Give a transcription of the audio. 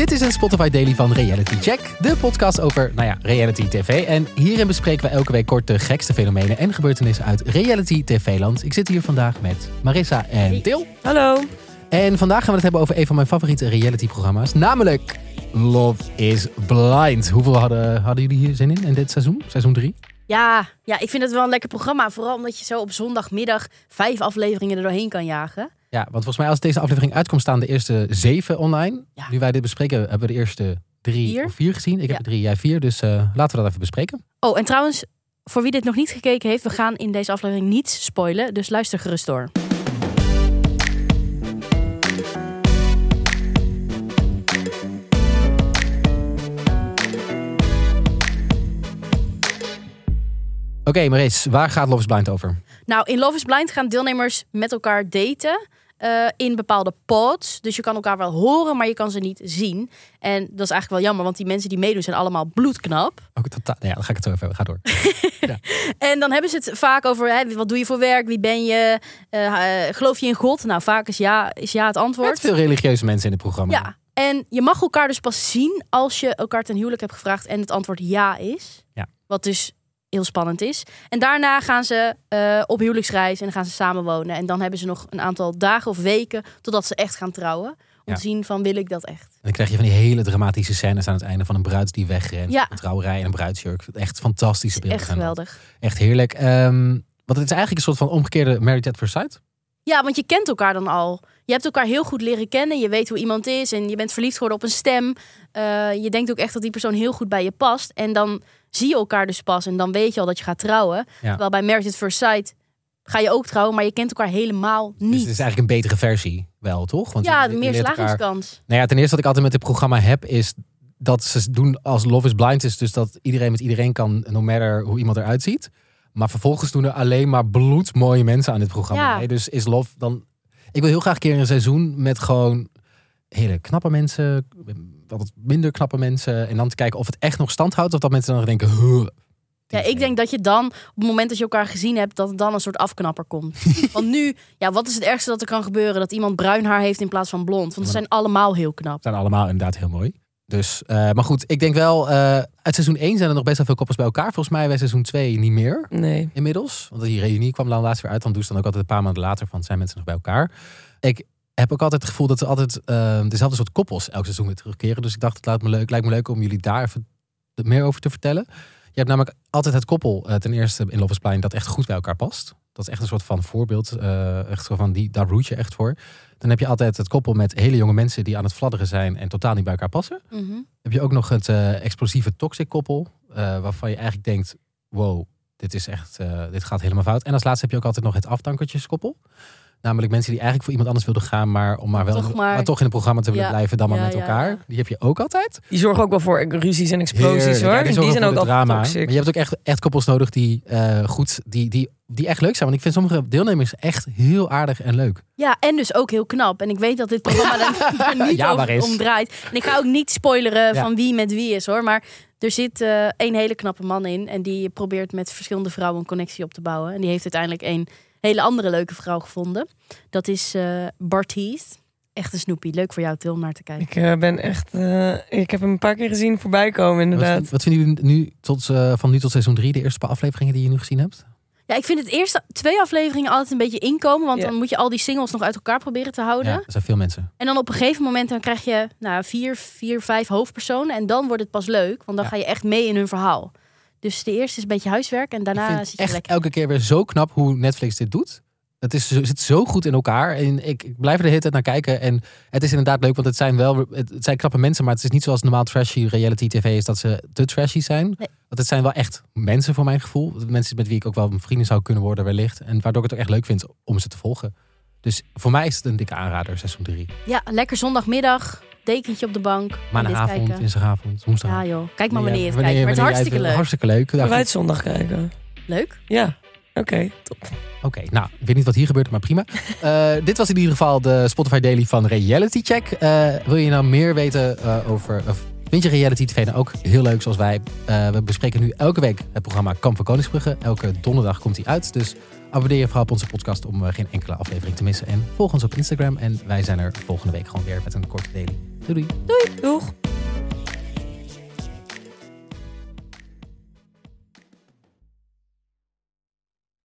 Dit is een Spotify Daily van Reality Check. De podcast over, nou ja, reality tv. En hierin bespreken we elke week kort de gekste fenomenen en gebeurtenissen uit reality tv-land. Ik zit hier vandaag met Marissa en Til. Hallo. En vandaag gaan we het hebben over een van mijn favoriete reality-programma's. Namelijk Love is Blind. Hoeveel hadden, hadden jullie hier zin in in dit seizoen? Seizoen 3? Ja, ja, ik vind het wel een lekker programma. Vooral omdat je zo op zondagmiddag vijf afleveringen er doorheen kan jagen. Ja, want volgens mij als deze aflevering uitkomt staan de eerste zeven online. Ja. Nu wij dit bespreken hebben we de eerste drie Vier. of vier gezien. Ik heb Ja. er drie, jij vier. Dus eh, laten we dat even bespreken. Oh, en trouwens, voor wie dit nog niet gekeken heeft, we gaan in deze aflevering niets spoilen. Dus luister gerust door. Oké, Maris, waar gaat Love is Blind over? Nou, in Love is Blind gaan deelnemers met elkaar daten. Eh, in bepaalde pods. Dus je kan elkaar wel horen, maar je kan ze niet zien. En dat is eigenlijk wel jammer, want die mensen die meedoen zijn allemaal bloedknap. Ook totaal, nou ja, dan ga ik het zo even. Ga door. En dan hebben ze het vaak over hè, wat doe je voor werk, wie ben je, eh, eh, geloof je in God? Nou, vaak is ja, is ja het antwoord. Met veel religieuze mensen in het programma. Ja, en je mag elkaar dus pas zien als je elkaar ten huwelijk hebt gevraagd en het antwoord ja is. Ja. Wat dus heel spannend is. En daarna gaan ze eh, op huwelijksreis en dan gaan ze samenwonen. En dan hebben ze nog een aantal dagen of weken totdat ze echt gaan trouwen. Om Ja. te zien van wil ik dat echt. En dan krijg je van die hele dramatische scènes aan het einde van een bruid die wegrent. Ja. Een trouwerij en een bruidsjurk. Echt fantastische beelden. Echt geweldig. Echt heerlijk. Ehm, want het is eigenlijk een soort van omgekeerde Married at First Sight. Ja, want je kent elkaar dan al. Je hebt elkaar heel goed leren kennen. Je weet hoe iemand is en je bent verliefd geworden op een stem. Eh, je denkt ook echt dat die persoon heel goed bij je past. En dan zie je elkaar dus pas en dan weet je al dat je gaat trouwen. Ja. Terwijl bij Married at First Sight ga je ook trouwen, maar je kent elkaar helemaal Dus niet. het is eigenlijk een betere versie wel, toch? Want ja, de meer elkaar- slagingskans. Nou ja, ten eerste wat ik altijd met dit programma heb, is dat ze doen als Love is Blind is. Dus dat iedereen met iedereen kan, no matter hoe iemand eruit ziet. Maar vervolgens doen er alleen maar bloedmooie mensen aan dit programma. Ja. Dus is Love dan... Ik wil heel graag een keer een seizoen met gewoon hele knappe mensen, wat minder knappe mensen. En dan te kijken of het echt nog stand houdt. Of dat mensen dan denken... "Huh, Ja, ik denk dat je dan, op het moment dat je elkaar gezien hebt, dat er dan een soort afknapper komt. Want nu, ja, wat is het ergste dat er kan gebeuren? Dat iemand bruin haar heeft in plaats van blond. Want ze zijn allemaal heel knap. zijn allemaal inderdaad heel mooi. Dus, eh, maar goed, ik denk wel, eh, uit seizoen 1 zijn er nog best wel veel koppels bij elkaar. Volgens mij bij seizoen 2 niet meer. Nee. inmiddels. Want die reunie kwam dan laatst weer uit. Dan doen ze dan ook altijd een paar maanden later van zijn mensen nog bij elkaar. Ik heb ook altijd het gevoel dat er altijd eh, dezelfde soort koppels elk seizoen weer terugkeren. Dus ik dacht, het lijkt me leuk, lijkt me leuk om jullie daar even meer over te vertellen. Je hebt namelijk altijd het koppel, eh, ten eerste in Love is Blind, dat echt goed bij elkaar past. Dat is echt een soort van voorbeeld. eh, echt zo van, die, daar roet je echt voor. Dan heb je altijd het koppel met hele jonge mensen die aan het fladderen zijn en totaal niet bij elkaar passen. Mhm. Heb je ook nog het eh, explosieve toxic koppel, waarvan je eigenlijk denkt, wow, dit is echt, dit gaat helemaal fout. En als laatste heb je ook altijd nog het afdankertjeskoppel. Namelijk mensen die eigenlijk voor iemand anders wilden gaan, maar om maar wel Toch maar- toch in het programma te willen Ja, blijven, dan maar ja, met elkaar. ja. Die heb je ook altijd. Die zorgen ook wel voor ruzies en explosies Heerlijk. hoor. Ja, En die, zorgen zijn ook altijd drama. toxic. Maar je hebt ook echt, echt koppels nodig die eh, goed, die, die, die echt leuk zijn. Want ik vind sommige deelnemers echt heel aardig en leuk. Ja, en dus ook heel knap. En ik weet dat dit programma daar, niet Ja, over is? om draait. En ik ga ook niet spoileren Ja. van wie met wie is hoor. Maar er zit eh een hele knappe man in. En die probeert met verschillende vrouwen een connectie op te bouwen. En die heeft uiteindelijk een hele andere leuke vrouw gevonden. Dat is eh Bart Heath. Echt een snoepie. Leuk voor jou, Til, om naar te kijken. Ik eh, ben echt. eh, ik heb hem een paar keer gezien voorbij komen, Wat, inderdaad. wat vinden jullie nu tot, eh, van nu tot seizoen 3, de eerste paar afleveringen die je nu gezien hebt? Ja, ik vind het eerste twee afleveringen altijd een beetje inkomen. Want Ja. dan moet je al die singles nog uit elkaar proberen te houden. Ja, er zijn veel mensen. En dan op een gegeven moment dan krijg je nou, vier, vier, vijf hoofdpersonen. En dan wordt het pas leuk, want dan Ja. ga je echt mee in hun verhaal. Dus de eerste is een beetje huiswerk en daarna zit je echt lekker. elke keer weer zo knap hoe Netflix dit doet. Het is, het zit zo goed in elkaar. En ik, ik blijf er de hele tijd naar kijken. En het is inderdaad leuk, want het zijn wel het, het zijn knappe mensen. Maar het is niet zoals normaal trashy reality tv is dat ze te trashy zijn. Nee. Want het zijn wel echt mensen voor mijn gevoel. Mensen met wie ik ook wel vrienden zou kunnen worden wellicht. En waardoor ik het ook echt leuk vind om ze te volgen. Dus voor mij is het een dikke aanrader, seizoen 3. Ja, lekker zondagmiddag, dekentje op de bank. Maandagavond, dinsdagavond, woensdag. Ja joh, kijk maar wanneer je het Wanneer kijkt. Maar het is hartstikke leuk. Hartstikke leuk. Gaan wij het zondag kijken? Leuk? Ja. Oké, top. Oké, nou, ik weet niet wat hier gebeurt, maar prima. Eh, dit was in ieder geval de Spotify Daily van Reality Check. Eh, wil je nou meer weten eh, over... Of vind je reality tv nou ook heel leuk zoals wij? Eh, we bespreken nu elke week het programma Kamp van Koningsbrugge. Elke donderdag komt hij uit, dus abonneer je vooral op onze podcast om geen enkele aflevering te missen. En volg ons op Instagram en wij zijn er volgende week gewoon weer met een korte daily. Doei doei. Doeg!